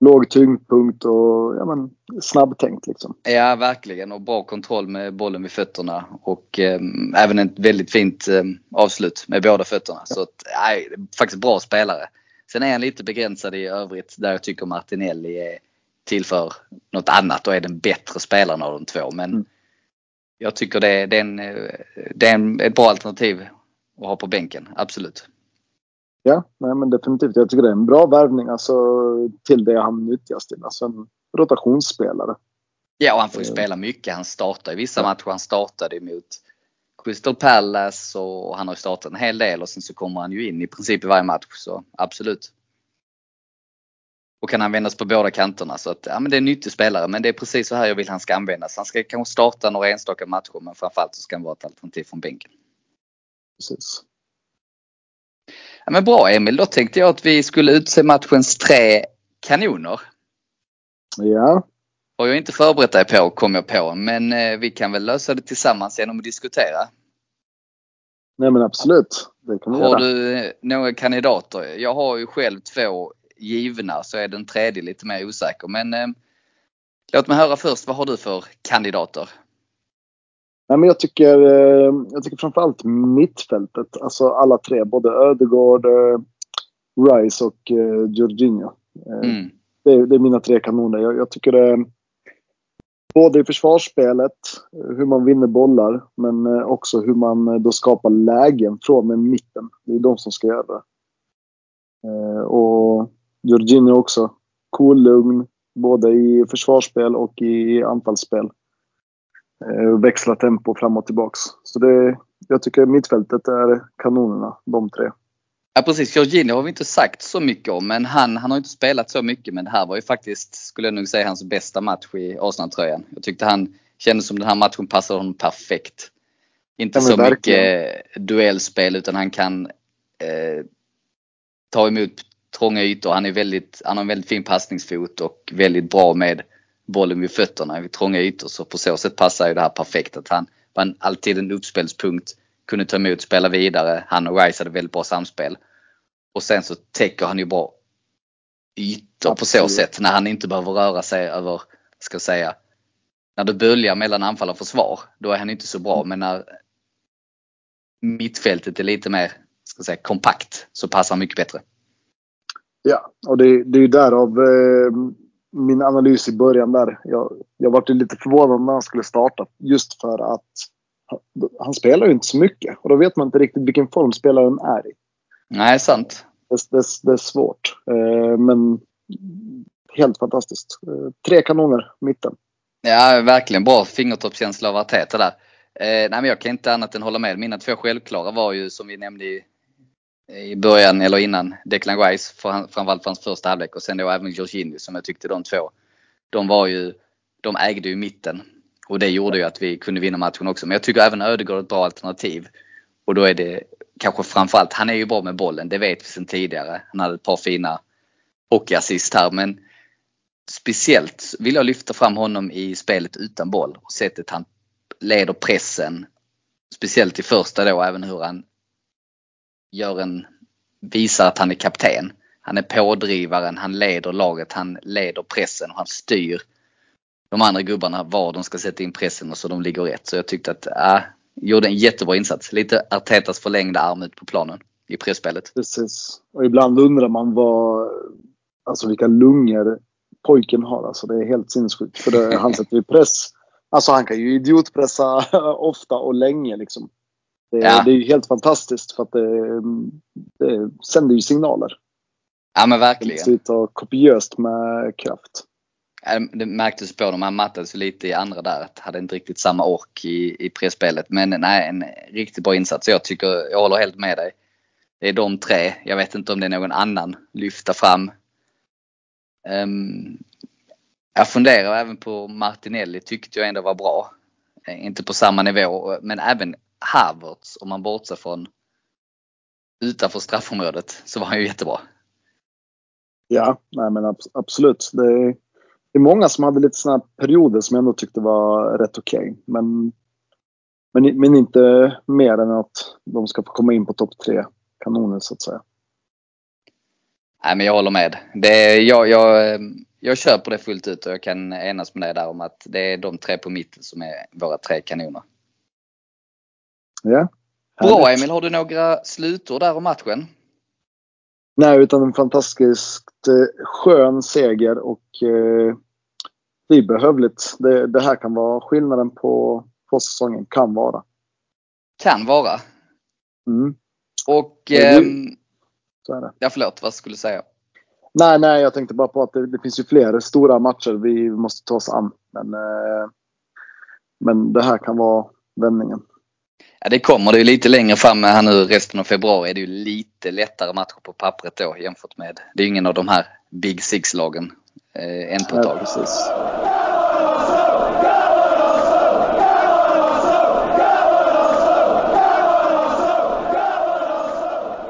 Låg tyngdpunkt och ja, men, snabbtänkt liksom. Ja, verkligen. Och bra kontroll med bollen vid fötterna. Och eh, även ett väldigt fint eh, avslut med båda fötterna. Så att, nej, faktiskt bra spelare. Sen är han lite begränsad i övrigt där jag tycker Martinelli är tillför något annat och är den bättre spelaren av de två. Men Mm. jag tycker det, det är, en, eh, det är en, ett bra alternativ att ha på bänken. Absolut. Ja, nej, men definitivt. Jag tycker det är en bra värvning alltså, till det han nyttjas till. Alltså en rotationsspelare. Ja, och han får ju Mm. spela mycket. Han startar i vissa matcher. Han startade mot Crystal Palace och han har ju startat en hel del och sen så kommer han ju in i princip i varje match. Så absolut. Och kan användas på båda kanterna. Så att, ja, men det är en nyttig spelare. Men det är precis så här jag vill han ska användas. Han ska kanske starta några enstaka matcher men framförallt så ska han vara ett alternativ från bänken. Precis. Ja, men bra Emil, då tänkte jag att vi skulle utse matchens tre kanoner. Ja, Har jag inte förberett dig på kom jag på. Men eh, vi kan väl lösa det tillsammans genom att diskutera. nej men absolut. Det kan vi Har göra. du eh, några kandidater? Jag har ju själv två givna så är den tredje lite mer osäker. Men eh, låt mig höra först, vad har du för kandidater? Nej, men jag, tycker, eh, jag tycker framförallt mittfältet. Alltså alla tre. Både Ödegård, eh, Rice och eh, Jorginho. Mm. det, är, det är mina tre kanoner. Jag, jag tycker det både i försvarsspelet, hur man vinner bollar, men också hur man då skapar lägen från med mitten. Det är de som ska göra det. Och Jorginho också. Cool, lugn, både i försvarsspel och i anfallsspel. Eh, Växla tempo fram och tillbaks. Så det, jag tycker mittfältet är kanonerna, de tre. Ja precis, Jorginho har vi inte sagt så mycket om men han, han har inte spelat så mycket men det här var ju faktiskt, skulle jag nog säga, hans bästa match i Arsenal-tröjan. Jag tyckte han kändes som den här matchen passade honom perfekt. Inte så verkligen. mycket duellspel utan han kan eh, ta emot trånga ytor. Han, är väldigt, han har en väldigt fin passningsfot och väldigt bra med bollen vid fötterna vid trånga ytor. Så på så sätt passar ju det här perfekt. Att han var alltid en uppspelspunkt, kunde ta emot, spela vidare. Han och Rice hade väldigt bra samspel. Och sen så täcker han ju bra ytor på så sätt när han inte behöver röra sig över, ska säga, när det böljar mellan anfall och försvar, då är han inte så bra. Men när mittfältet är lite mer ska säga, kompakt så passar han mycket bättre. Ja, och det, det är ju därav eh, min analys i början där. Jag, jag var lite förvånad när han skulle starta. Just för att han, spelar ju inte så mycket. Och då vet man inte riktigt vilken form spelaren är i. Nej, sant. Det, det, det är svårt. Eh, men helt fantastiskt. Eh, tre kanoner, mitten. Ja, verkligen bra fingertoppskänsla av Arteta där. Eh, nej, men jag kan inte annat än hålla med. Mina två självklara var ju som vi nämnde i, i början eller innan Declan Rice, framförallt för hans första halvlek och sen då även Jorginho som jag tyckte de två. De var ju, de ägde ju mitten. Och det gjorde ju att vi kunde vinna matchen också. Men jag tycker även Ödegård är ett bra alternativ. Och då är det kanske framförallt, han är ju bra med bollen, det vet vi sedan tidigare. Han hade ett par fina hockeyassist här men speciellt vill jag lyfta fram honom i spelet utan boll och sättet han leder pressen. Speciellt i första då, även hur han gör en, visar att han är kapten. Han är pådrivaren, han leder laget, han leder pressen och han styr de andra gubbarna var de ska sätta in pressen och så de ligger rätt. Så jag tyckte att, äh, gjorde en jättebra insats. Lite Artetas förlängda arm ut på planen i pressspelet. Precis. Och ibland undrar man vad, alltså vilka lungor pojken har. Alltså det är helt sinnessjukt. För det, han sätter ju press Alltså han kan ju idiotpressa ofta och länge liksom. Det, Ja. det är ju helt fantastiskt för att det, det sänder ju signaler. Ja men Det verkligen. sitter kopiöst med kraft. Ja, Det märktes på dem. Han mattades lite i andra där. Att hade inte riktigt samma ork i, i pressspelet. Men nej, en riktigt bra insats. Jag tycker, jag håller helt med dig. Det är de tre. Jag vet inte om det är någon annan lyfta fram. Ehm, jag funderar även på Martinelli tyckte jag ändå var bra. Eh, Inte på samma nivå men även Havertz om man bortser från utanför straffområdet så var han ju jättebra. Ja, nej men abs- absolut. Det är, det är många som hade lite sådana perioder som jag ändå tyckte var rätt okej. Men, men, men inte mer än att de ska få komma in på topp tre kanoner så att säga. Nej men jag håller med. Det är, jag, jag, jag köper det fullt ut och jag kan enas med dig där om att det är de tre på mitten som är våra tre kanoner. Ja. Bra. Emil, har du några slutord där om matchen? Nej, utan en fantastiskt eh, skön seger och eh, det är behövligt. Det, det här kan vara skillnaden på, på säsongen. Kan vara. Kan vara. Mm, Och, ehm, så är det. ja förlåt, vad skulle du säga? Nej, nej, jag tänkte bara på att det, det finns ju fler stora matcher vi måste ta oss an. Men, eh, men det här kan vara vändningen. Ja, det kommer. Det ju lite längre fram här nu resten av februari är det ju lite lättare matcher på pappret då jämfört med. Det är ju ingen av de här Big Six-lagen eh, än på ett Ja, precis.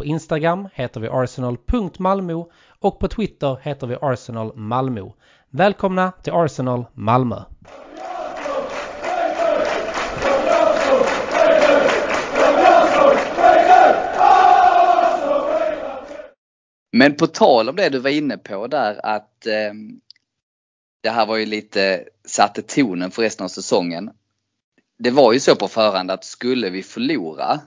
På Instagram heter vi arsenal.malmo och på Twitter heter vi Arsenal Malmö. Välkomna till Arsenal Malmö! Men på tal om det du var inne på där att eh, det här var ju lite, satte tonen för resten av säsongen. Det var ju så på förhand att skulle vi förlora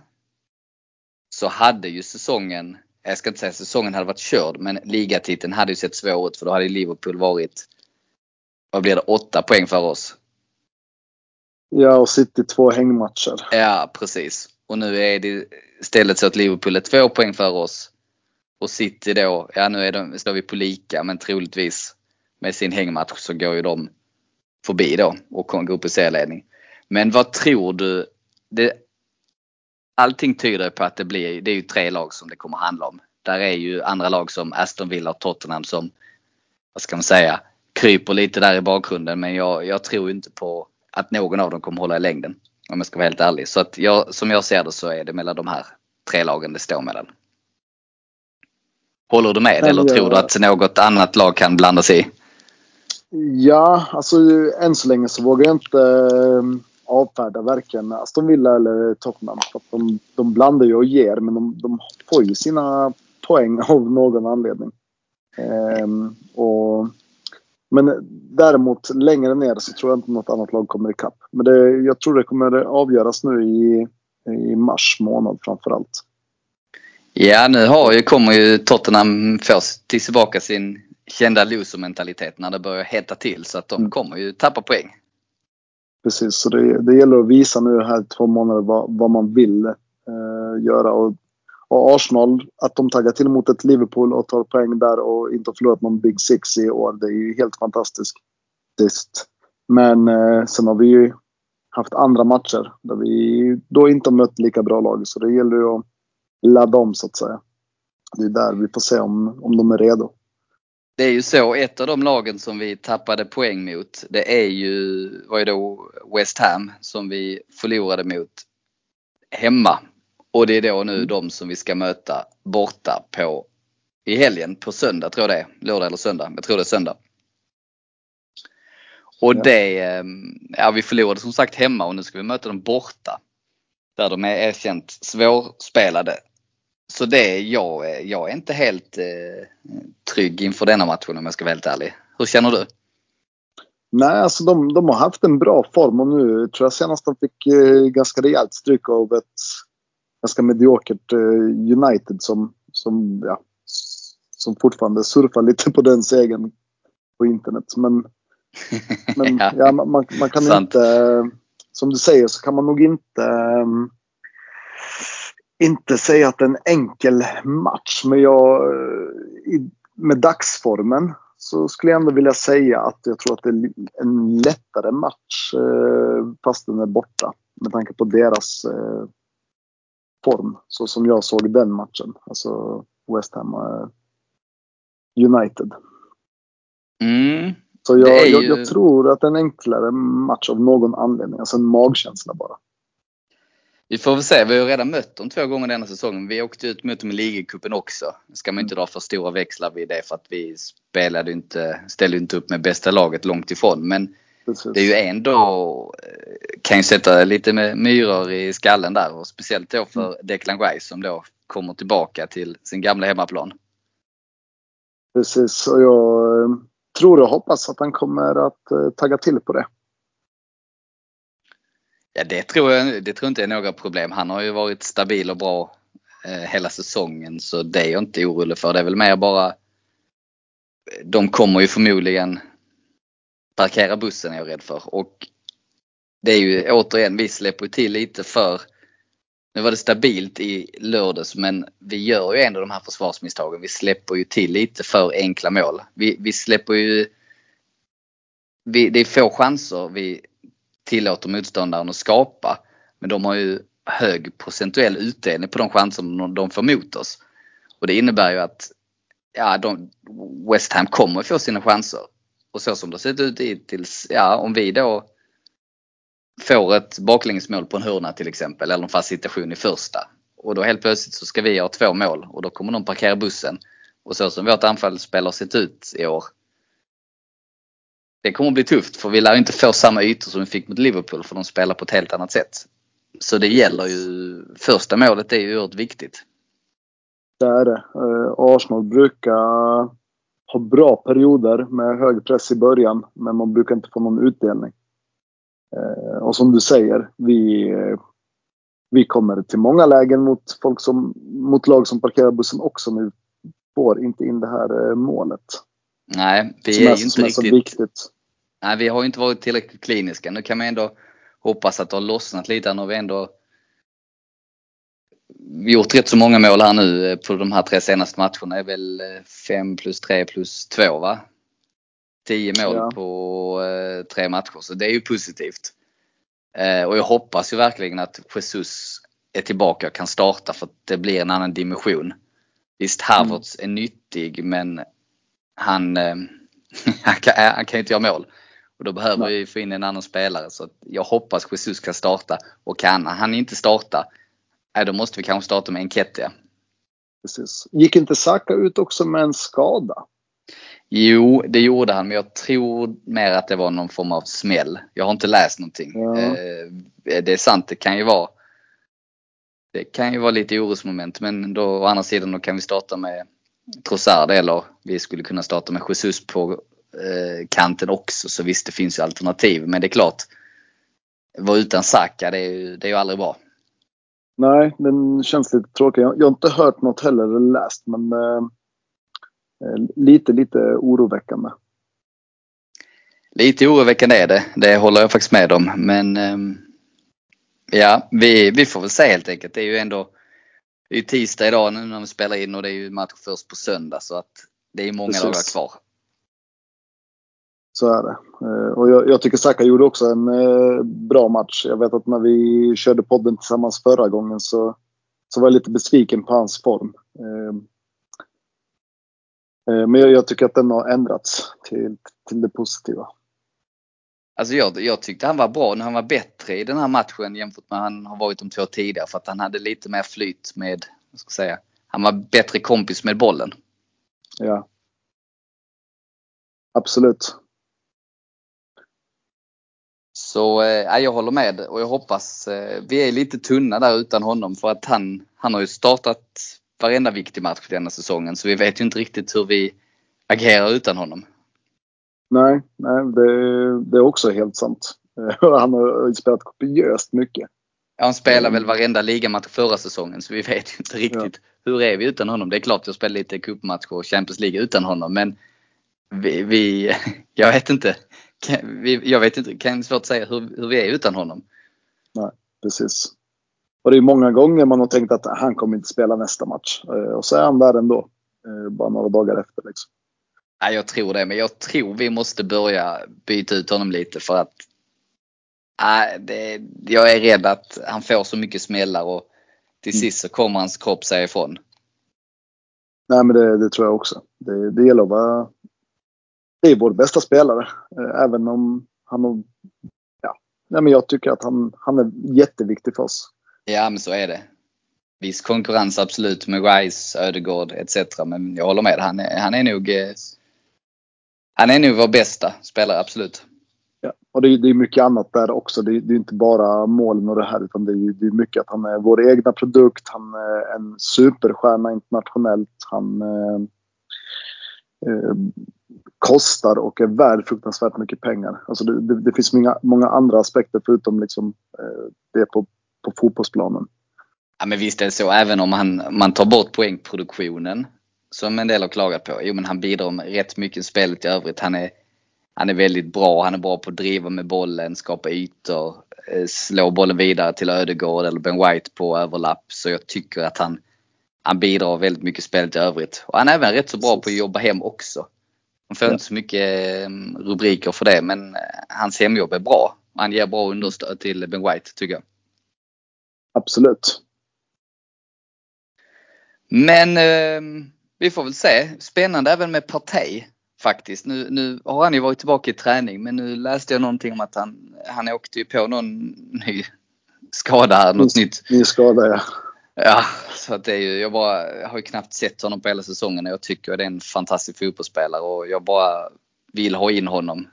så hade ju säsongen, jag ska inte säga säsongen hade varit körd, men ligatiteln hade ju sett svår ut för då hade Liverpool varit, vad blir det, åtta poäng för oss. Ja, och City två hängmatcher. Ja, precis. Och nu är det istället så att Liverpool är två poäng för oss. Och City då, ja nu är de, står vi på lika men troligtvis med sin hängmatch så går ju de förbi då och kommer gå upp i serieledning. Men vad tror du? Det, allting tyder på att det blir, det är ju tre lag som det kommer handla om. Där är ju andra lag som Aston Villa och Tottenham som, vad ska man säga, kryper lite där i bakgrunden men jag, jag tror inte på att någon av dem kommer hålla i längden. Om jag ska vara helt ärlig. Så att jag, som jag ser det så är det mellan de här tre lagen det står mellan. Håller du med eller tror du att något annat lag kan blanda sig i? Ja, alltså än så länge så vågar jag inte eh, avfärda varken Aston Villa eller Tottenham. För att de, de blandar ju och ger, men de, de får ju sina poäng av någon anledning. Ehm, och, men däremot längre ner så tror jag inte något annat lag kommer ikapp. Men det, jag tror det kommer avgöras nu i, i mars månad framförallt. Ja, nu har ju, kommer ju Tottenham få till tillbaka sin kända loser-mentalitet när det börjar hetta till. Så att de Mm. kommer ju tappa poäng. Precis, så det, det gäller att visa nu här i två månader vad, vad man vill eh, göra. Och, och Arsenal, att de taggar till mot ett Liverpool och tar poäng där och inte har förlorat någon Big Six i år. Det är ju helt fantastiskt. Men eh, sen har vi ju haft andra matcher där vi då inte har mött lika bra lag. Så det gäller ju att ladda om så att säga. Det är där vi får se om, om de är redo. Det är ju så, ett av de lagen som vi tappade poäng mot, det är ju, var ju då West Ham som vi förlorade mot hemma. Och det är då nu de som vi ska möta borta på i helgen, på söndag tror jag det är. Lördag eller söndag. Jag tror det är söndag. Och Ja. det, eh, ja vi förlorade som sagt hemma och nu ska vi möta dem borta. Där de är erkänt svårspelade. Så det, jag, är- jag är inte helt eh, trygg inför denna matchen om jag ska vara helt ärlig. Hur känner du? Nej, alltså de, de har haft en bra form och nu tror jag senast de fick eh, ganska rejält stryk av ett ganska mediokert eh, United som, som, ja, som fortfarande surfar lite på den segern på internet. Men, men Ja. ja. man, man, man kan Sant. inte, eh, som du säger så kan man nog inte eh, inte säga att det är en enkel match. Men jag, med dagsformen så skulle jag ändå vilja säga att jag tror att det är en lättare match eh, fast den är borta. Med tanke på deras eh, form. Så som jag såg den matchen. Alltså West Ham eh, United. Mm. Så jag, är jag, ju- jag tror att det är en enklare match av någon anledning. Alltså en magkänsla bara. Vi får väl se. Vi har ju redan mött dem två gånger denna säsongen. Vi åkte ut mot dem i ligacupen också. Ska man inte dra för stora växlar vid det för att vi spelade inte, ställde inte upp med bästa laget långt ifrån. Men Precis. det är ju ändå, eh, kan ju sätta lite myror i skallen där och speciellt då för Declan Rice som då kommer tillbaka till sin gamla hemmaplan. Precis. Och jag eh, tror och hoppas att han kommer att eh, tagga till på det. Ja det tror jag det tror jag inte är några problem. Han har ju varit stabil och bra eh, hela säsongen så det är jag inte orolig för. Det är väl mer bara de kommer ju förmodligen parkera bussen är jag rädd för. Och det är ju återigen, vi släpper till lite för nu var det stabilt i lördags men vi gör ju ändå de här försvarsmisstagen. Vi släpper ju till lite för enkla mål. Vi, vi släpper ju vi, det är få chanser vi tillåter motståndaren att skapa. Men de har ju hög procentuell utdelning på de chanser de får mot oss. Och det innebär ju att ja, de, West Ham kommer få sina chanser. Och så som det har sett ut hittills, ja om vi då får ett baklängesmål på en hörna till exempel eller en fast situation i första. Och då helt plötsligt så ska vi ha två mål och då kommer de parkera bussen. Och så som vårt anfallsspel har sett ut i år. Det kommer bli tufft för vi lär inte få samma ytor som vi fick mot Liverpool för de spelar på ett helt annat sätt. Så det gäller ju, första målet är ju oerhört viktigt. Det är det. Eh, Arsenal brukar ha bra perioder med hög press i början. Men man brukar inte få någon utdelning. Eh, och som du säger, vi, vi kommer till många lägen mot, folk som, mot lag som parkerar bussen också. Men vi får inte in det här eh, målet. Nej, vi som är är, ju inte är så riktigt viktigt. Nej, vi har ju inte varit tillräckligt kliniska. Nu kan man ändå hoppas att det har lossnat lite. Nu har vi ändå gjort rätt så många mål här nu eh, på de här tre senaste matcherna. Det är väl 5 plus 3 plus 2 va? 10 mål Ja. på eh, tre matcher så det är ju positivt. Eh, och jag hoppas ju verkligen att Jesus är tillbaka och kan starta för att det blir en annan dimension. Visst Havertz är nyttig men han, eh, han, kan, han kan inte göra mål. Och då behöver Nej. vi få in en annan spelare. Så jag hoppas Jesus kan starta. Och kan han inte starta, nej, då måste vi kanske starta med Enketia. Precis. Gick inte Saka ut också med en skada? Jo, det gjorde han, men jag tror mer att det var någon form av smäll. Jag har inte läst någonting. Ja. Eh, det är sant, det kan ju vara det kan ju vara lite orosmoment, men då å andra sidan då kan vi starta med Trossard eller vi skulle kunna starta med Jesus på eh, kanten också. Så visst, det finns ju alternativ. Men det är klart, vara utan Saka, det är ju, det är ju aldrig bra. Nej, den känns lite tråkig. Jag, jag har inte hört något heller eller läst men eh, eh, lite, lite oroväckande. Lite oroväckande är det, det håller jag faktiskt med om. Men ehm, ja, vi, vi får väl se helt enkelt. Det är ju ändå det är ju tisdag idag nu när vi spelar in och det är ju match först på söndag så att det är många Precis. dagar kvar. Så är det. Eh, och jag, jag tycker Saka gjorde också en eh, bra match. Jag vet att när vi körde podden tillsammans förra gången så, så var jag lite besviken på hans form. Eh, eh, men jag, jag tycker att den har ändrats till, till det positiva. Alltså jag, jag tyckte han var bra när han var bättre i den här matchen jämfört med han har varit de två tidigare för att han hade lite mer flyt med, vad ska jag säga, han var bättre kompis med bollen. Ja. Absolut. Så eh, jag håller med och jag hoppas, eh, vi är lite tunna där utan honom för att han, han har ju startat varenda viktig match denna säsongen så vi vet ju inte riktigt hur vi agerar utan honom. Nej, nej det, det är också helt sant. Han har spelat kopiöst mycket. Ja, han spelade mm. väl varenda ligamatch förra säsongen så vi vet ju inte riktigt ja. hur är vi utan honom. Det är klart jag spelar lite cupmatcher och Champions League utan honom men vi, vi jag vet inte. Jag vet inte, kan svårt säga hur, hur vi är utan honom. Nej, precis. Och det är många gånger man har tänkt att han kommer inte spela nästa match. Eh, och så är han där ändå. Eh, bara några dagar efter liksom. Ja, jag tror det, men jag tror vi måste börja byta ut honom lite för att äh, det, jag är rädd att han får så mycket smällar och till mm. sist så kommer hans kropp säga ifrån. Nej men det, det tror jag också. Det, det gäller att vara... Det är vår bästa spelare. Eh, även om han har... Ja, nej, men jag tycker att han, han är jätteviktig för oss. Ja men så är det. Viss konkurrens absolut med Rice, Ödegård etc. Men jag håller med. Han är, han är nog eh, han är nog vår bästa spelare, absolut. Ja, och det är, det är mycket annat där också. Det är, det är inte bara målen och det här utan det är, det är mycket att han är vår egna produkt. Han är en superstjärna internationellt. Han eh, eh, kostar och är värd fruktansvärt mycket pengar. Alltså det, det, det finns många, många andra aspekter förutom liksom, eh, det på, på fotbollsplanen. Ja men visst är det så. Även om han, man tar bort poängproduktionen som en del har klagat på. Jo men han bidrar med rätt mycket i spelet i övrigt. Han är, han är väldigt bra. Han är bra på att driva med bollen, skapa ytor, eh, slå bollen vidare till Ödegård eller Ben White på överlapp. Så jag tycker att han, han bidrar väldigt mycket i spelet i övrigt. Och han är även rätt så bra på att jobba hem också. Han får ja. inte så mycket mm, rubriker för det men eh, hans hemjobb är bra. Han ger bra understöd till Ben White tycker jag. Absolut. Men eh, vi får väl se. Spännande även med Partey faktiskt. Nu, nu har han ju varit tillbaka i träning men nu läste jag någonting om att han, han åkte ju på någon ny skada här, något ny, nytt. Ny skada ja. Ja, så att det är ju, jag bara jag har ju knappt sett honom på hela säsongen och jag tycker det är en fantastisk fotbollsspelare och jag bara vill ha in honom.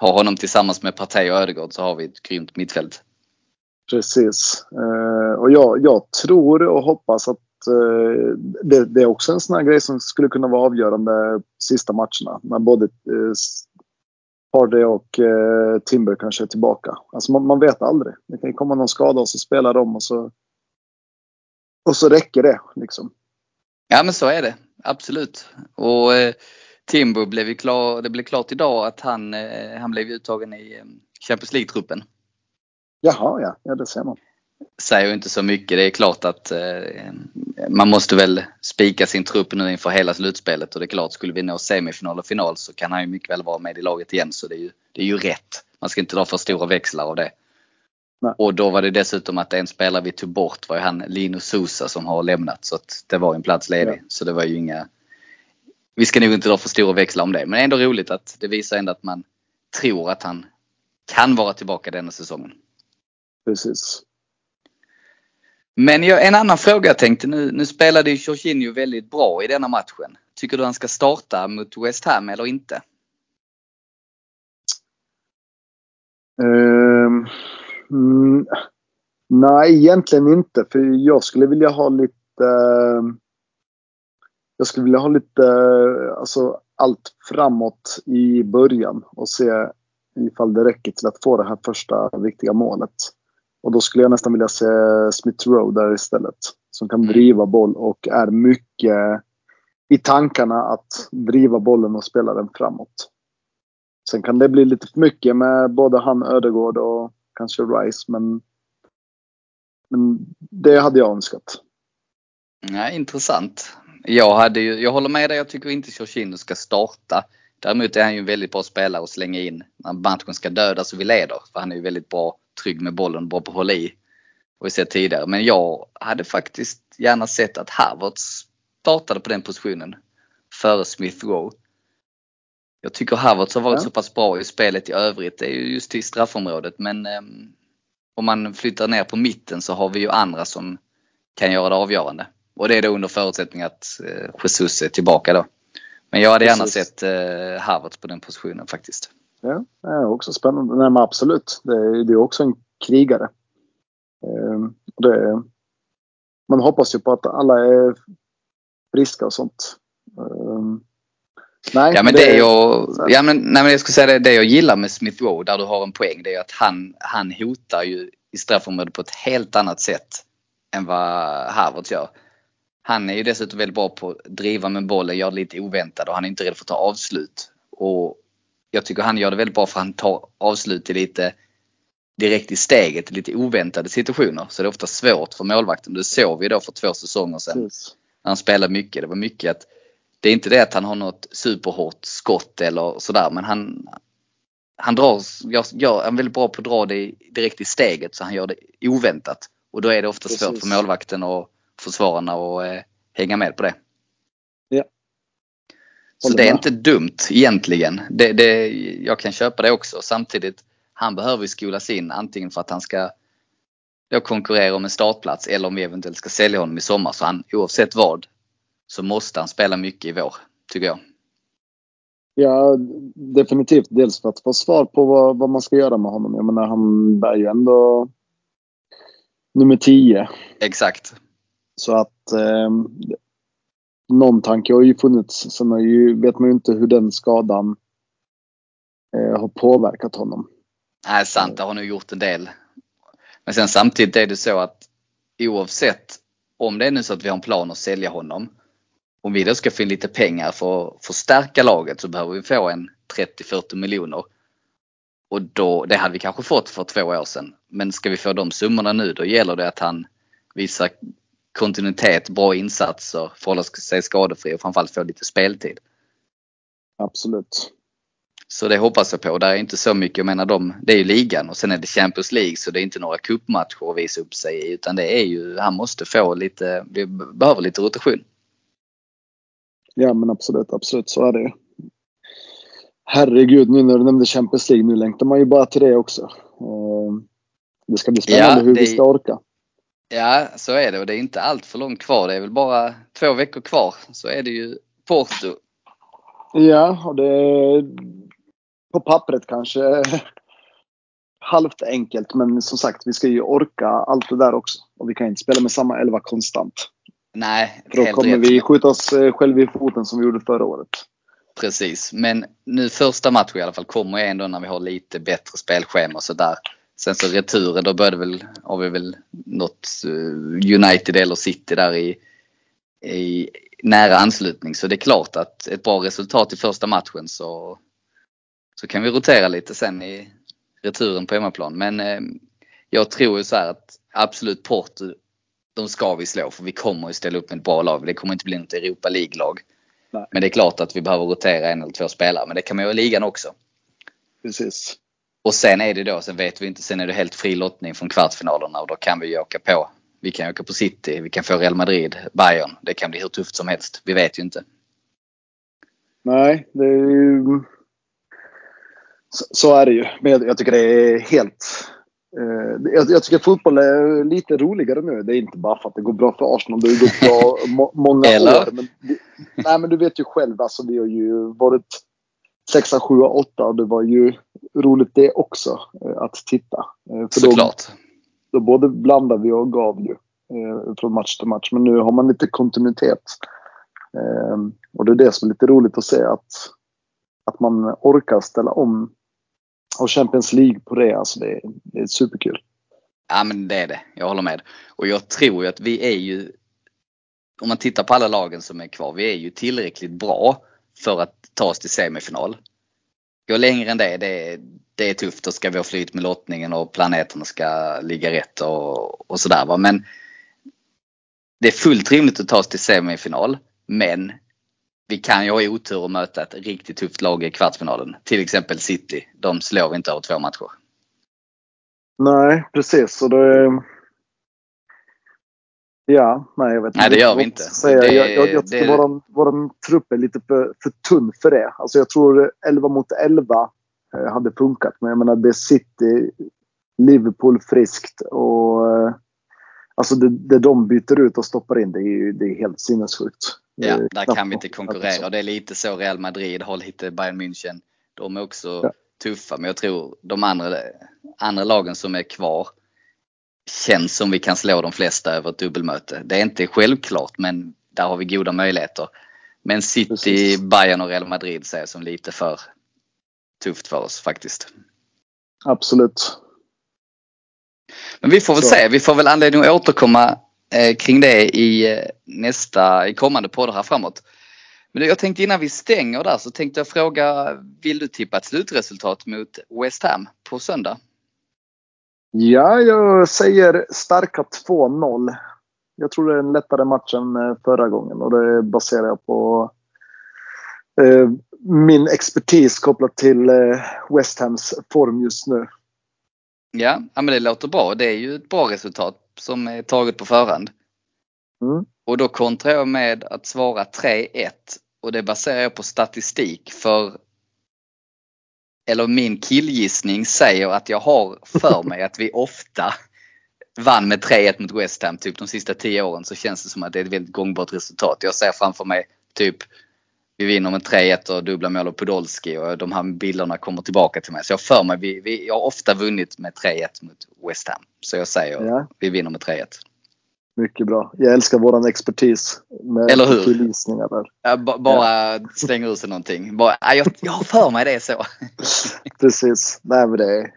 Ha honom tillsammans med Partey och Ödegård så har vi ett grymt mittfält. Precis. Uh, och jag, jag tror och hoppas att Eh, det, det, är också en sån här grej som skulle kunna vara avgörande sista matcherna. När både eh, Hardy och eh, Timber kanske är tillbaka. Alltså man, man, vet aldrig. Det kan komma någon skada och så spelar de och så, och så räcker det. Liksom. Ja men så är det. Absolut. Och eh, Timber blev ju klar, det blev klart idag att han, eh, han blev uttagen i eh, Champions League-truppen. Jaha, ja. ja det ser man säger inte så mycket. Det är klart att eh, man måste väl spika sin trupp nu inför hela slutspelet och det är klart, skulle vi nå semifinal och final så kan han ju mycket väl vara med i laget igen så det är ju, det är ju rätt. Man ska inte dra för stora växlar av det. Nej. Och då var det dessutom att en spelare vi tog bort var ju han Linus Sousa som har lämnat så att det var en plats ledig. Ja. Så det var ju inga Vi ska nog inte dra för stora växlar om det men ändå roligt att det visar ändå att man tror att han kan vara tillbaka denna säsongen. Precis. Men jag, en annan fråga jag tänkte, nu, nu spelade ju Jorginho väldigt bra i denna matchen. Tycker du han ska starta mot West Ham eller inte? Um, mm, nej, egentligen inte. För jag skulle vilja ha lite... Uh, jag skulle vilja ha lite, uh, alltså allt framåt i början och se ifall det räcker till att få det här första viktiga målet. Och då skulle jag nästan vilja se Smith Rowe där istället. Som kan driva boll och är mycket i tankarna att driva bollen och spela den framåt. Sen kan det bli lite för mycket med både han Ödegård och kanske Rice men, men det hade jag önskat. Ja, intressant. Jag, hade ju, jag håller med dig, jag tycker inte Jorginho ska starta. Däremot är han ju en väldigt bra spelare att slänga in när matchen ska dödas och vi leder. För han är ju väldigt bra trygg med bollen, bra på att hålla i. Och vi sett tidigare. Men jag hade faktiskt gärna sett att Havertz startade på den positionen före Smith Rowe. Jag tycker Havertz har varit ja. så pass bra i spelet i övrigt. Det är ju just i straffområdet men eh, om man flyttar ner på mitten så har vi ju andra som kan göra det avgörande. Och det är då under förutsättning att eh, Jesus är tillbaka då. Men jag hade Precis. gärna sett eh, Havertz på den positionen faktiskt. Ja, det är också spännande. Nej men absolut. Det är, det är också en krigare. Ehm, det, man hoppas ju på att alla är friska och sånt. Nej, Ja men det, jag, ja, men, nej, men jag skulle säga det, det jag gillar med Smith Rowe där du har en poäng det är att han, han hotar ju i straffområdet på ett helt annat sätt än vad Havertz gör. Han är ju dessutom väldigt bra på att driva med bollen, det lite oväntat och han är inte rädd för att ta avslut. Och jag tycker han gör det väldigt bra för han tar avslut i lite direkt i steget, lite oväntade situationer. Så det är ofta svårt för målvakten. Det såg vi då för två säsonger sedan Precis. när han spelade mycket. Det var mycket att det är inte det att han har något superhårt skott eller sådär men han han drar, jag, jag är väldigt bra på att dra det direkt i steget så han gör det oväntat. Och då är det ofta svårt Precis. för målvakten och försvararna att eh, hänga med på det. Så det är inte dumt egentligen. Det, det, jag kan köpa det också. Samtidigt, han behöver ju skolas in antingen för att han ska då konkurrera om en startplats eller om vi eventuellt ska sälja honom i sommar. Så han, oavsett vad så måste han spela mycket i vår, tycker jag. Ja, definitivt. Dels för att få svar på vad, vad man ska göra med honom. Jag menar, han bär ju ändå nummer 10. Exakt. Så att eh, någon tanke har ju funnits. Sen har ju, vet man ju inte hur den skadan eh, har påverkat honom. Nej, sant. Det har nog gjort en del. Men sen samtidigt är det så att oavsett om det är nu så att vi har en plan att sälja honom. Om vi då ska få in lite pengar för att förstärka laget så behöver vi få en 30-40 miljoner. Och då, det hade vi kanske fått för två år sedan. Men ska vi få de summorna nu då gäller det att han visar kontinuitet, bra insatser, förhåller sig skadefri och framförallt få lite speltid. Absolut. Så det hoppas jag på. Det är inte så mycket, jag menar de, det är ju ligan och sen är det Champions League så det är inte några cupmatcher att visa upp sig i utan det är ju, han måste få lite, vi behöver lite rotation. Ja, men absolut. Absolut. Så är det ju. Herregud, nu när du nämnde Champions League. Nu längtar man ju bara till det också. Eh, det ska bli spännande Ja, hur det- vi ska orka. Ja, så är det och det är inte allt för långt kvar. Det är väl bara två veckor kvar så är det ju Porto. Ja, och det är på pappret kanske halvt enkelt. Men som sagt, vi ska ju orka allt det där också. Och vi kan inte spela med samma elva konstant. Nej, För då kommer rätt. vi skjuta oss eh, själva i foten som vi gjorde förra året. Precis, men nu första matchen i alla fall kommer ändå när vi har lite bättre spelschema och sådär. Sen så returen, då började väl, har vi väl något eh, United eller City där i, i nära anslutning. Så det är klart att ett bra resultat i första matchen så, så kan vi rotera lite sen i returen på hemmaplan. Men eh, jag tror ju så här att absolut Porto, de ska vi slå för vi kommer ju ställa upp med ett bra lag. Det kommer inte bli något Europa League-lag. Men det är klart att vi behöver rotera en eller två spelare. Men det kan man göra i ligan också. Precis. Och sen är det då, sen vet vi inte, sen är det helt fri lottning från kvartsfinalerna och då kan vi ju åka på. Vi kan åka på City, vi kan få Real Madrid, Bayern. Det kan bli hur tufft som helst. Vi vet ju inte. Nej, det är ju... Så, så är det ju. Men jag, jag tycker det är helt... Eh, jag, jag tycker fotboll är lite roligare nu. Det är inte bara för att det går bra för Arsenal. Det har gått bra må, många Eller? år. Men, nej, men du vet ju själv. Alltså, vi har ju varit sexa, sju, åtta och det var ju roligt det också eh, att titta. Eh, för då, Såklart. då både blandade vi och gav ju eh, från match till match. Men nu har man lite kontinuitet. Eh, och det är det som är lite roligt att se att, att man orkar ställa om. Och Champions League på det, alltså det, är- det är superkul. Ja men det är det. Jag håller med. Och jag tror ju att vi är ju, om man tittar på alla lagen som är kvar, vi är ju tillräckligt bra för att ta oss till semifinal. Gå längre än det, det, är- det är tufft. Då ska vi ha flyt med lottningen och planeterna ska ligga rätt och, och sådär va. Men det är fullt rimligt att ta oss till semifinal. Men vi kan ju ha otur och möta ett riktigt tufft lag i kvartsfinalen. Till exempel City. De slår vi inte över två matcher. Nej, precis. Och det, ja, nej jag vet Nej, det gör vi inte. Det- jag, jag, jag tycker det- våran, våran trupp är lite för, för tunn för det. Alltså jag tror 11 mot 11 eh, hade funkat. Men jag menar det är City, Liverpool friskt och eh, Alltså det, det de byter ut och stoppar in det är ju det är helt sinnessjukt. Ja, är där knappt kan vi inte konkurrera. Och det är lite så Real Madrid har lite Bayern München. De är också Ja. tuffa. Men jag tror de andra, andra lagen som är kvar känns som vi kan slå de flesta över ett dubbelmöte. Det är inte självklart men där har vi goda möjligheter. Men City, Precis. Bayern och Real Madrid ser jag som lite för tufft för oss faktiskt. Absolut. Men vi får väl Så. se. Vi får väl anledning att återkomma eh, kring det i eh, nästa, i kommande poddar här framåt. Men jag tänkte innan vi stänger där så tänkte jag fråga, vill du tippa ett slutresultat mot West Ham på söndag? Ja, jag säger starka 2-0. Jag tror det är en lättare match än eh, förra gången och det baserar jag på eh, min expertis kopplat till eh, West Hams form just nu. Ja, ja men det låter bra. Det är ju ett bra resultat som är taget på förhand. Mm. Och då kontrar jag med att svara 3-1 och det baserar jag på statistik för eller min killgissning säger att jag har för mig att vi ofta vann med 3-1 mot West Ham typ de sista 10 åren så känns det som att det är ett väldigt gångbart resultat. Jag ser framför mig typ vi vinner med 3-1 och dubbla mål av Podolski och de här bilderna kommer tillbaka till mig. Så jag för mig, vi, vi, jag har ofta vunnit med 3-1 mot West Ham. Så jag säger Ja, vi vinner med 3-1. Mycket bra. Jag älskar våran expertis med Eller hur? där. Ba- bara slänger ur sig någonting. Bara, ja, jag, jag har för mig det så. Precis. Nej, men det är,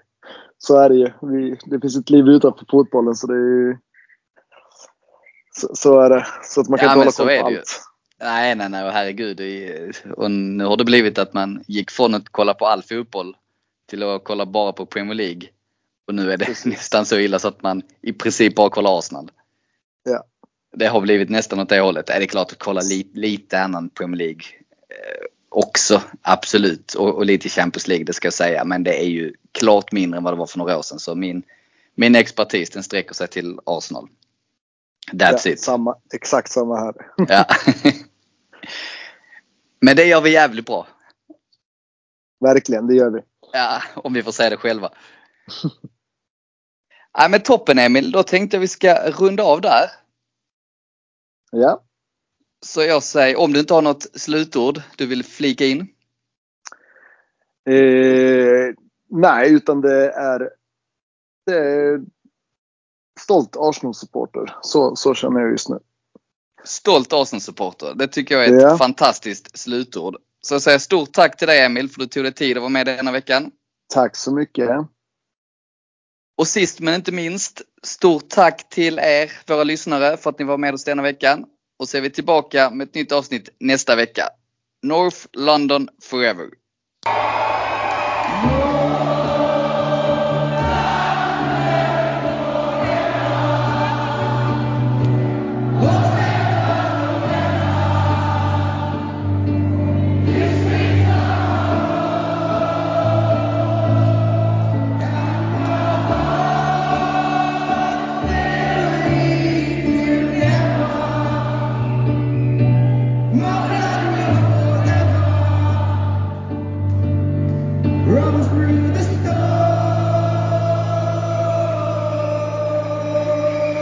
så är det ju. Vi, det finns ett liv utanför fotbollen så det är ju så, så är det. Så att man kan Ja, inte hålla koll är på det ju. allt. Nej, nej, nej, herregud. är- Och nu har det blivit att man gick från att kolla på all fotboll till att kolla bara på Premier League. Och nu är det Precis. nästan så illa så att man i princip bara kollar Arsenal. Ja. Det har blivit nästan åt det hållet. Det är klart att kolla lite, lite annan Premier League eh, också, absolut. Och, och lite Champions League, det ska jag säga. Men det är ju klart mindre än vad det var för några år sedan. Så min, min expertis den sträcker sig till Arsenal. That's Ja, it. samma, exakt samma här. Ja. Men det gör vi jävligt bra. Verkligen, det gör vi. Ja, om vi får säga det själva. Ja, men toppen Emil, då tänkte jag vi ska runda av där. Ja. Så jag säger, om du inte har något slutord du vill flika in? Eh, nej, utan det är, det är stolt Arsenal-supporter. Så, så känner jag just nu. Stolt Arsenal-supporter. Det tycker jag är ett Ja. fantastiskt slutord. Så jag säger stort tack till dig Emil för att du tog dig tid att vara med denna veckan. Tack så mycket. Och sist men inte minst, stort tack till er, våra lyssnare, för att ni var med oss denna veckan. Och så är vi tillbaka med ett nytt avsnitt nästa vecka. North London Forever.